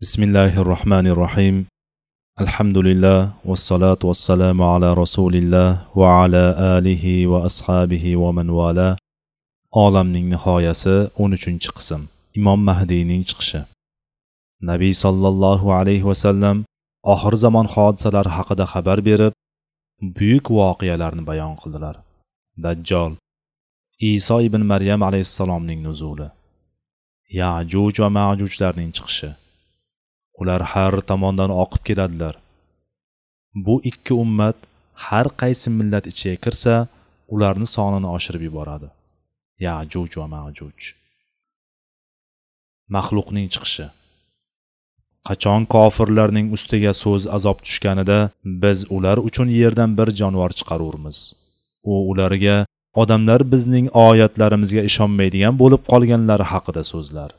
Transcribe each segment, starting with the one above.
بسم الله الرحمن الرحيم الحمد لله والصلاة والسلام على رسول الله وعلى آله وأصحابه ومن والاه olamning nihoyasi 13 qism imom mahdiyning chiqishi nabiy sollallohu alayhi vasallam oxir zamon hodisalari haqida xabar berib buyuk voqealarni bayon qildilar dajjol iso ibn maryam alayhissalomning nuzuli yajuj va majujlarning chiqishi Ular har tomondan oqib keladilar bu ikki ummat har qaysi millat ichiga kirsa ularni sonini oshirib yuboradi. Yajuj va majuj. Maxluqning chiqishi. Qachon kofirlarning ustiga so'z azob tushganida biz ular uchun yerdan bir jonivor chiqarurmiz. U ularga odamlar bizning oyatlarimizga ishonmaydigan bo'lib qolganlari haqida so'zlar.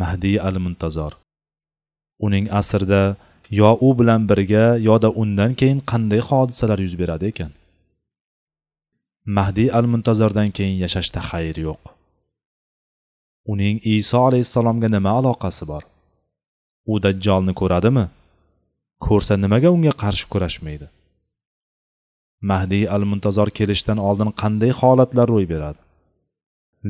Mahdiy al muntazor uning asrida yo u bilan birga yoda undan keyin qanday hodisalar yuz beradi ekan? Mahdiy al muntazordan keyin yashashda xayr yo'q. Uning iso alayhissalomga nima aloqasi bor? U dajjolni ko'radimi? Ko'rsa nimaga unga qarshi kurashmaydi? Mahdiy al muntazor kelishdan oldin qanday holatlar ro'y beradi?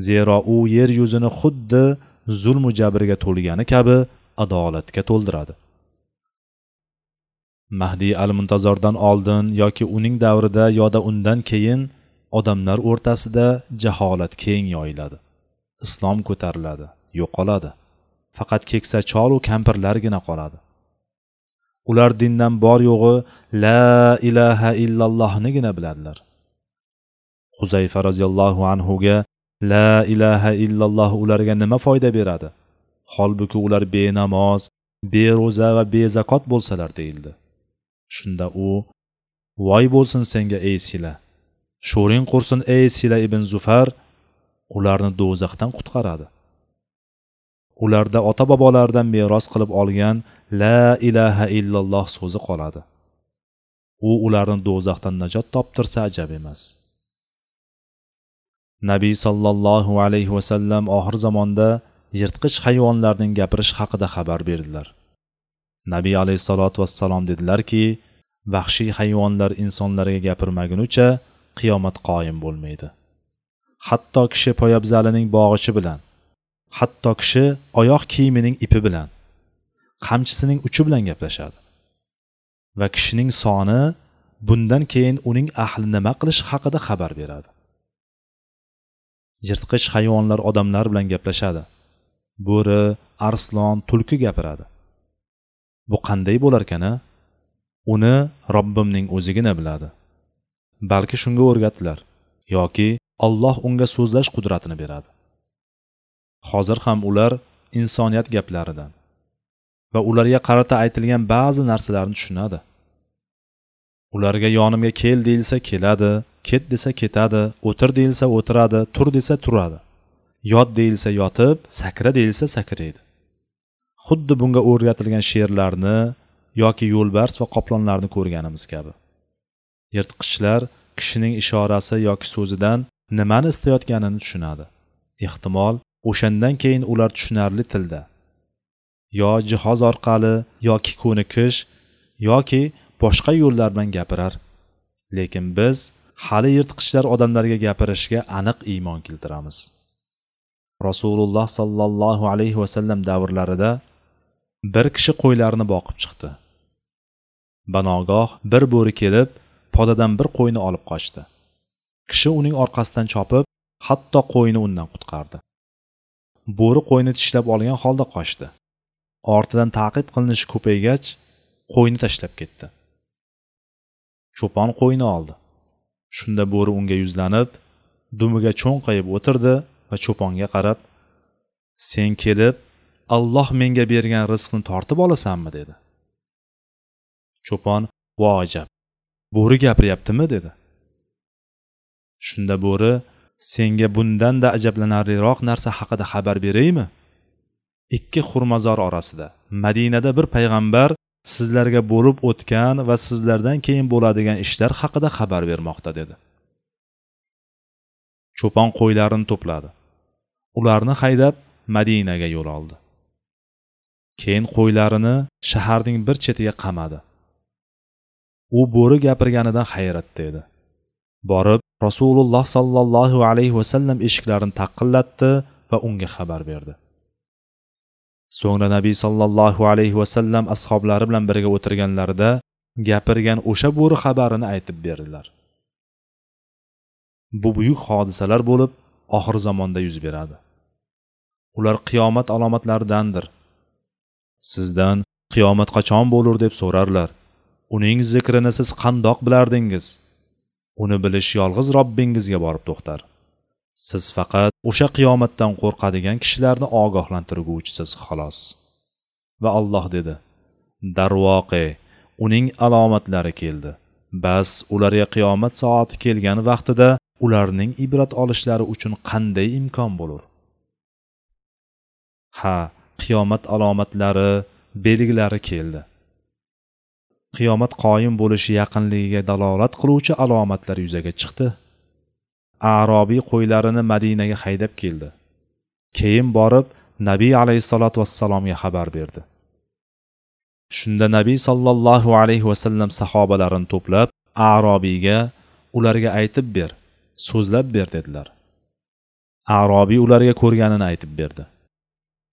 Zero u yer yuzini xuddi zulmu jabrga to'lgani kabi adolatga to'ldiradi. Mahdiy al muntazordan oldin yoki uning davrida yoda undan keyin odamlar o'rtasida jaholat keng yoyiladi. Islom ko'tariladi yo'qoladi. Faqat keksa cholu kampirlargina qoladi. Ular dindan bor yo'g'i la ilaha illallohnigina biladilar. Huzayfa roziyallohu anhuga la ilaha illalloh ularga nima foyda beradi? Holbuki ular benamoz bero'za va bezakot bo'lsalar deyildi. Shunda u voy bo'lsin senga ey sila. Sho'ring qursin ey sila ibn zufar ularni do'zaxdan qutqaradi. Ularda ota bobolaridan meros qilib olgan la ilaha illalloh so'zi qoladi. U ularni do'zaxdan najot toptirsa ajab emas. Nabiy sollallohu alayhi vasallam oxir zamonda yirtqich hayvonlarning gapirish haqida xabar berdilar. Nabiy alayhissalotu vassalom dedilarki vahshiy hayvonlar insonlarga gapirmagunicha qiyomat qoyim bo'lmaydi. Hatto kishi poyabzalining bog'ichi bilan hatto kishi oyoq kiyimining ipi bilan qamchisining uchi bilan gaplashadi. Va kishining soni bundan keyin uning ahli nima qilishi haqida xabar beradi. Yirtqich hayvonlar odamlar bilan gaplashadi. Bo'ri arslon tulki gapiradi. Bu qanday bo'larkan a uni robbimning o'zigina biladi. Balki shunga o'rgatdilar yoki olloh unga so'zlash qudratini beradi. Hozir ham ular insoniyat gaplaridan va ularga qarata aytilgan ba'zi narsalarni tushunadi. Ularga yonimga kel deyilsa keladi ket desa ketadi o'tir deyilsa o'tiradi tur desa turadi. Yot deyilsa yotib sakra deyilsa sakraydi xuddi bunga o'rgatilgan sherlarni yoki yo'lbars va qoplonlarni ko'rganimiz kabi. Yirtqichlar kishining ishorasi yoki so'zidan nimani istayotganini tushunadi. Ehtimol o'shandan keyin ular tushunarli tilda. Yo jihoz orqali yoki ko'nikish yoki boshqa yo'llar bilan gapirar. Lekin biz hali yirtqichlar odamlarga gapirishga aniq iymon keltiramiz. Rasululloh sollallohu alayhi vasallam davrlarida bir kishi qo'ylarni boqib chiqdi. Banogoh bir bo'ri kelib podadan bir qo'yni olib qochdi. Kishi uning orqasidan chopib hatto qo'yni undan qutqardi. Bo'ri qo'yni tishlab olgan holda qochdi. Ortidan ta'qib qilinishi ko'paygach qo'yni tashlab ketdi. Cho'pon qo'yni oldi. Shunda bo'ri unga yuzlanib dumiga cho'nqayib o'tirdi va cho'ponga qarab sen kelib alloh menga bergan rizqni tortib olasanmi? dedi. Cho'pon vo ajab bo'ri gapiryaptimi? dedi. Shunda bo'ri senga bundanda ajablanarliroq narsa haqida xabar beraymi? Ikki xurmazor orasida madinada bir payg'ambar sizlarga bo'lib o'tgan va sizlardan keyin bo'ladigan ishlar haqida xabar bermoqda dedi. Cho'pon qo'ylarini to'pladi. Ularni haydab madinaga yo'l oldi. Keyin qo'ylarini shaharning bir chetiga qamadi. U bo'ri gapirganidan hayratda edi borib rasululloh sollallohu alayhi vasallam eshiklarini taqillatdi va unga xabar berdi. So'ngra nabiy sollallohu alayhi vasallam ashoblari bilan birga o'tirganlarida gapirgan o'sha bo'ri xabarini aytib berdilar. Bu buyuk hodisalar bo'lib oxir zamonda yuz beradi. Ular qiyomat alomatlaridandir. Sizdan qiyomat qachon bo'lur deb so'rarlar. Uning zikrini siz qandoq bilardingiz? Uni bilish yolg'iz robbingizga borib to'xtar. Siz faqat o'sha qiyomatdan qo'rqadigan kishilarni ogohlantirguvchisiz xolos. Va alloh dedi darvoqe uning alomatlari keldi. Bas ularga qiyomat soati kelgan vaqtida ularning ibrat olishlari uchun qanday imkon bo'lur? Ha qiyomat alomatlari belgilari keldi. Qiyomat qoyim bo'lishi yaqinligiga dalolat qiluvchi alomatlar yuzaga chiqdi. Arobiy qo'ylarini madinaga haydab keldi. Keyin borib nabiy alayhissalotu vassalomga xabar berdi. Shunda nabiy sollallohu alayhi vasallam sahobalarini to'plab arobiyga ularga aytib ber so'zlab ber dedilar. Arobiy ularga ko'rganini aytib berdi.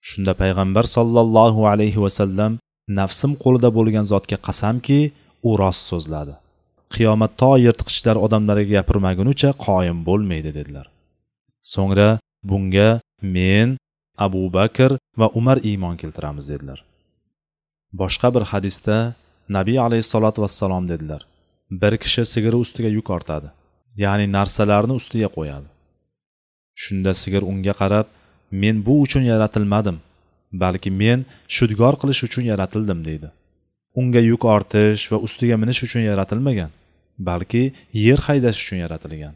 Shunda payg'ambar sollallohu alayhi vasallam nafsim qo'lida bo'lgan zotga qasamki u rost so'zladi. Qiyomat to yirtqichlar odamlarga gapirmagunicha qoyim bo'lmaydi dedilar. So'ngra bunga men abu bakr va umar iymon keltiramiz dedilar. Boshqa bir hadisda nabiy alayhissalotu vassalom dedilar bir kishi sigiri ustiga yuk ortadi ya'ni narsalarni ustiga qo'yadi. Shunda sigir unga qarab men bu uchun yaratilmadim balki men shudgor qilish uchun yaratildim deydi. Unga yuk ortish va ustiga minish uchun yaratilmagan. Balki yer haydash uchun yaratilgan.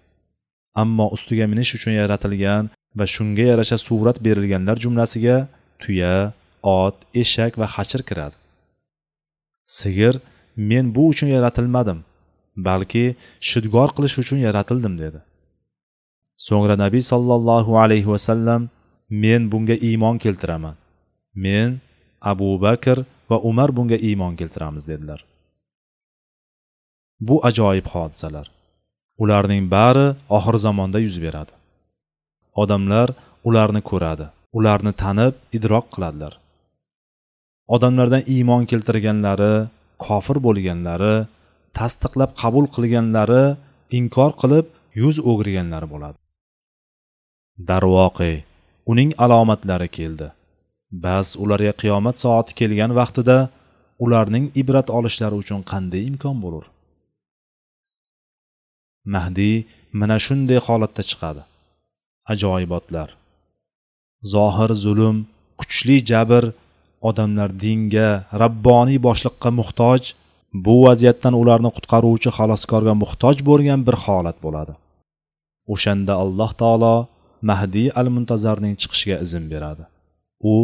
Ammo ustiga minish uchun yaratilgan va shunga yarasha surat berilganlar jumlasiga tuya ot eshak va hachir kiradi. Sigir men bu uchun yaratilmadim balki shudgor qilish uchun yaratildim dedi. So'ngra nabiy sollallohu alayhi vasallam men bunga iymon keltiraman. Men abu bakr va umar bunga iymon keltiramiz dedilar. Bu ajoyib hodisalar. Ularning bari oxir zamonda yuz beradi. Odamlar ularni ko'radi ularni tanib idrok qiladilar. Odamlardan iymon keltirganlari kofir bo'lganlari tasdiqlab qabul qilganlari inkor qilib yuz o'girganlari bo'ladi. Darvoqe uning alomatlari keldi. Bas ularga qiyomat soati kelgan vaqtida ularning ibrat olishlari uchun qanday imkon bo'lur? Mahdiy mana shunday holatda chiqadi. Ajoyibotlar. Zohir zulm kuchli jabr odamlar dinga rabboniy boshliqqa muhtoj bu vaziyatdan ularni qutqaruvchi xaloskorga muhtoj bo'lgan bir holat bo'ladi. O'shanda alloh taolo mahdiy al muntazarning chiqishiga izn beradi. U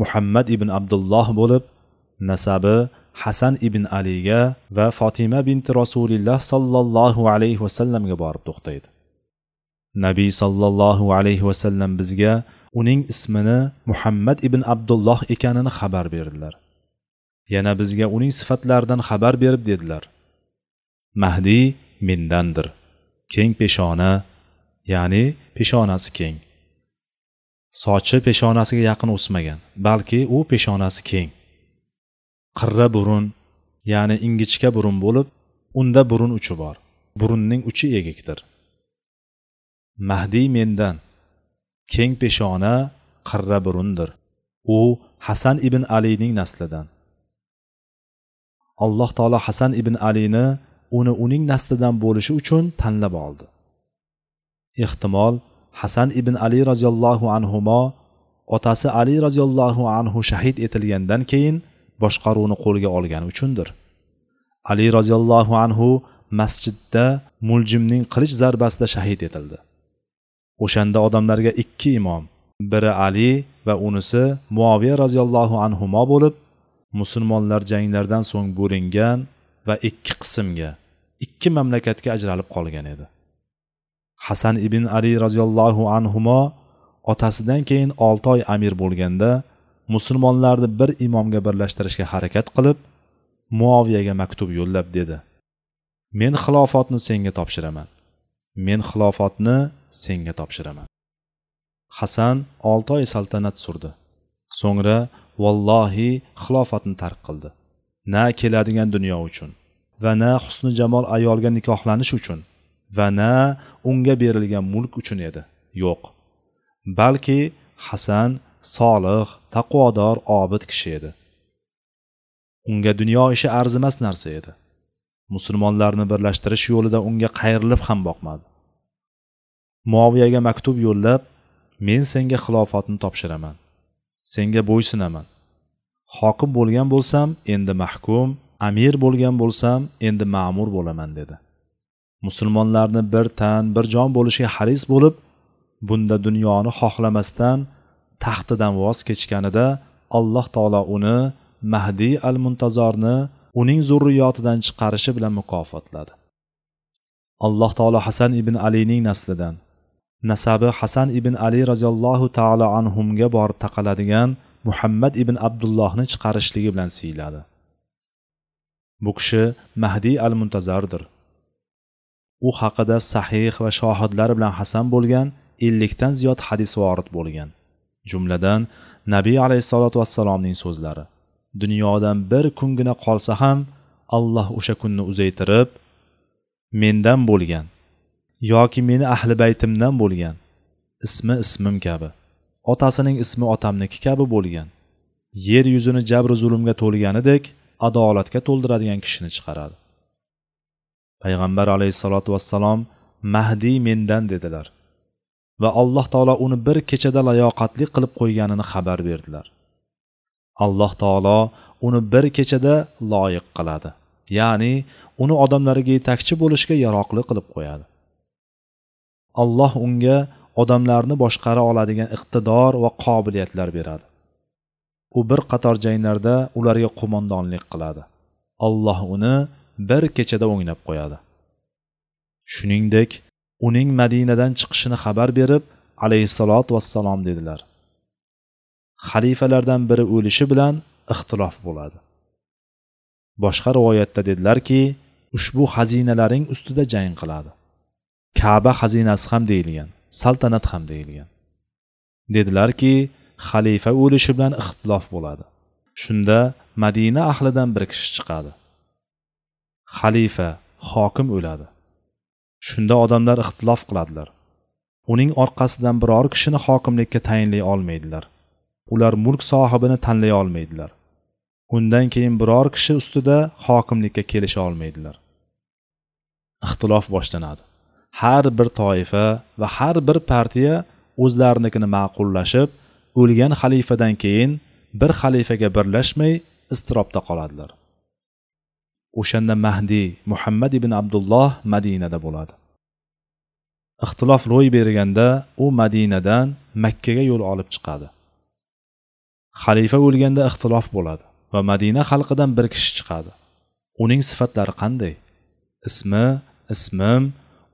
muhammad ibn abdulloh bo'lib nasabi hasan ibn aliga va fotima binti rasulilloh sollallohu alayhi vasallamga borib to'xtaydi. Nabiy sollallohu alayhi vasallam bizga uning ismini muhammad ibn abdulloh ekanini xabar berdilar. Yana bizga uning sifatlaridan xabar berib dedilar. Mahdiy mendandir keng peshona ya'ni peshonasi keng. Sochi peshonasiga yaqin o'smagan balki u peshonasi keng. Qirra burun ya'ni ingichka burun bo'lib unda burun uchi bor. Burunning uchi egikdir. Mahdiy mendan keng peshona qirra burundir. U hasan ibn alining naslidan. Alloh taolo hasan ibn alini uni uning naslidan bo'lishi uchun tanlab oldi. Ehtimol hasan ibn ali roziyallohu anhumo otasi ali roziyallohu anhu shahid etilgandan keyin boshqaruvni qo'lga olgani uchundir. Ali roziyallohu anhu masjidda muljimning qilich zarbasida shahid etildi. O'shanda odamlarga ikki imom biri ali va unisi muoviya roziyallohu anhumo bo'lib musulmonlar janglardan so'ng bo'lingan va ikki qismga ikki mamlakatga ajralib qolgan edi. Hasan ibn ali roziyallohu anhumo otasidan keyin olti oy amir bo'lganda musulmonlarni bir imomga birlashtirishga harakat qilib muoviyaga maktub yo'llab dedi. Men xilofotni senga topshiraman. Men xilofotni senga topshiraman. Hasan olti oy saltanat surdi. So'ngra vallohi xilofatni tark qildi. Na keladigan dunyo uchun va na husni jamol ayolga nikohlanish uchun va na unga berilgan mulk uchun edi. Yo'q. Balki hasan solih taqvodor obid kishi edi. Unga dunyo ishi arzimas narsa edi. Musulmonlarni birlashtirish yo'lida unga qayrilib ham boqmadi. Muoviyaga maktub yo'llab men senga xilofatni topshiraman. Senga bo'ysunaman hokim bo'lgan bo'lsam endi mahkum amir bo'lgan bo'lsam endi ma'mur bo'laman dedi. Musulmonlarni bir tan bir jon bo'lishiga haris bo'lib bunda dunyoni xohlamasdan taxtidan voz kechganida alloh taolo uni mahdiy al muntazorni uning zurriyotidan chiqarishi bilan mukofotladi. Alloh taolo hasan ibn alining naslidan nasabi hasan ibn ali roziyallohu taolo anhumga borib taqaladigan muhammad ibn abdullohni chiqarishligi bilan siyladi bu kishi mahdiy al muntazardir u haqida sahih va shohidlar bilan hasan bo'lgan ellikdan ziyod hadis vorid bo'lgan. Jumladan nabiy alayhissalotu vassalomning so'zlari. Dunyodan bir kungina qolsa ham alloh o'sha kunni uzaytirib mendan bo'lgan yoki meni ahli baytimdan bo'lgan ismi ismim kabi otasining ismi otamniki kabi bo'lgan yer yuzini jabru zulmga to'lganidek adolatga to'ldiradigan kishini chiqaradi. Payg'ambar alayhissalotu vassalom mahdiy mendan dedilar. Va alloh taolo uni bir kechada layoqatli qilib qo'yganini xabar berdilar. Alloh taolo uni bir kechada loyiq qiladi ya'ni uni odamlarga yetakchi bo'lishga yaroqli qilib qo'yadi. Alloh unga odamlarni boshqara oladigan iqtidor va qobiliyatlar beradi. U bir qator janglarda ularga qo'mondonlik qiladi. Alloh uni bir kechada o'nglab qo'yadi. Shuningdek uning madinadan chiqishini xabar berib alayhissalot vassalom dedilar. Xalifalardan biri o'lishi bilan ixtilof bo'ladi. Boshqa rivoyatda dedilarki ushbu xazinalaring ustida jang qiladi. Kaba xazinasi ham deyilgan saltanat ham deyilgan. Dedilarki xalifa o'lishi bilan ixtilof bo'ladi. Shunda madina ahlidan bir kishi chiqadi. Xalifa hokim o'ladi. Shunda odamlar ixtilof qiladilar. Uning orqasidan biror kishini hokimlikka tayinlay olmaydilar. Ular mulk sohibini tanlay olmaydilar. Undan keyin biror kishi ustida hokimlikka kelisha olmaydilar. Ixtilof boshlanadi. Har bir toifa va har bir partiya o'zlarinikini ma'qullashib o'lgan xalifadan keyin bir xalifaga birlashmay iztirobda qoladilar. O'shanda mahdiy muhammad ibn abdulloh madinada bo'ladi. Ixtilof ro'y berganda u madinadan makkaga yo'l olib chiqadi. Xalifa o'lganda ixtilof bo'ladi va madina xalqidan bir kishi chiqadi. Uning sifatlari qanday? Ismi ismim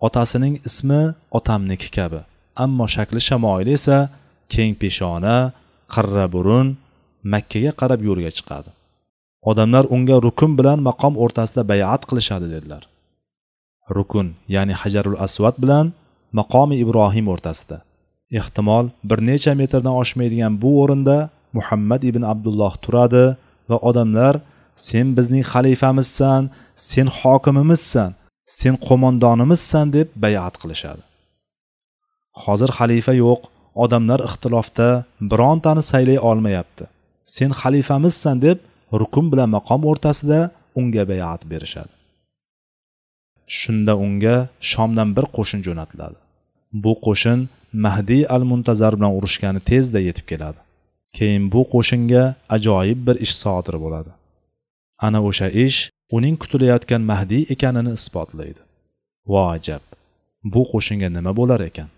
otasining ismi otamniki kabi. Ammo shakli shamoili esa keng peshona qirra burun makkaga qarab yo'lga chiqadi. Odamlar unga rukun bilan maqom o'rtasida bayat qilishadi dedilar. Rukun ya'ni hajarul asvat bilan maqomi ibrohim o'rtasida. Ehtimol bir necha metrdan oshmaydigan bu o'rinda muhammad ibn abdulloh turadi va odamlar sen bizning xalifamizsan sen hokimimizsan sen qo'mondonimizsan deb bayat qilishadi. Hozir xalifa yo'q odamlar ixtilofda birontani saylay olmayapti. Sen xalifamizsan deb rukun bilan maqom o'rtasida unga bayat berishadi. Shunda unga shomdan bir qo'shin jo'natiladi. Bu qo'shin mahdiy al muntazar bilan urushgani tezda yetib keladi. Keyin bu qo'shinga ajoyib bir ish sodir bo'ladi. Ana o'sha ish uning kutilayotgan mahdiy ekanini isbotlaydi. Vo ajab bu qo'shinga nima bo'lar ekan?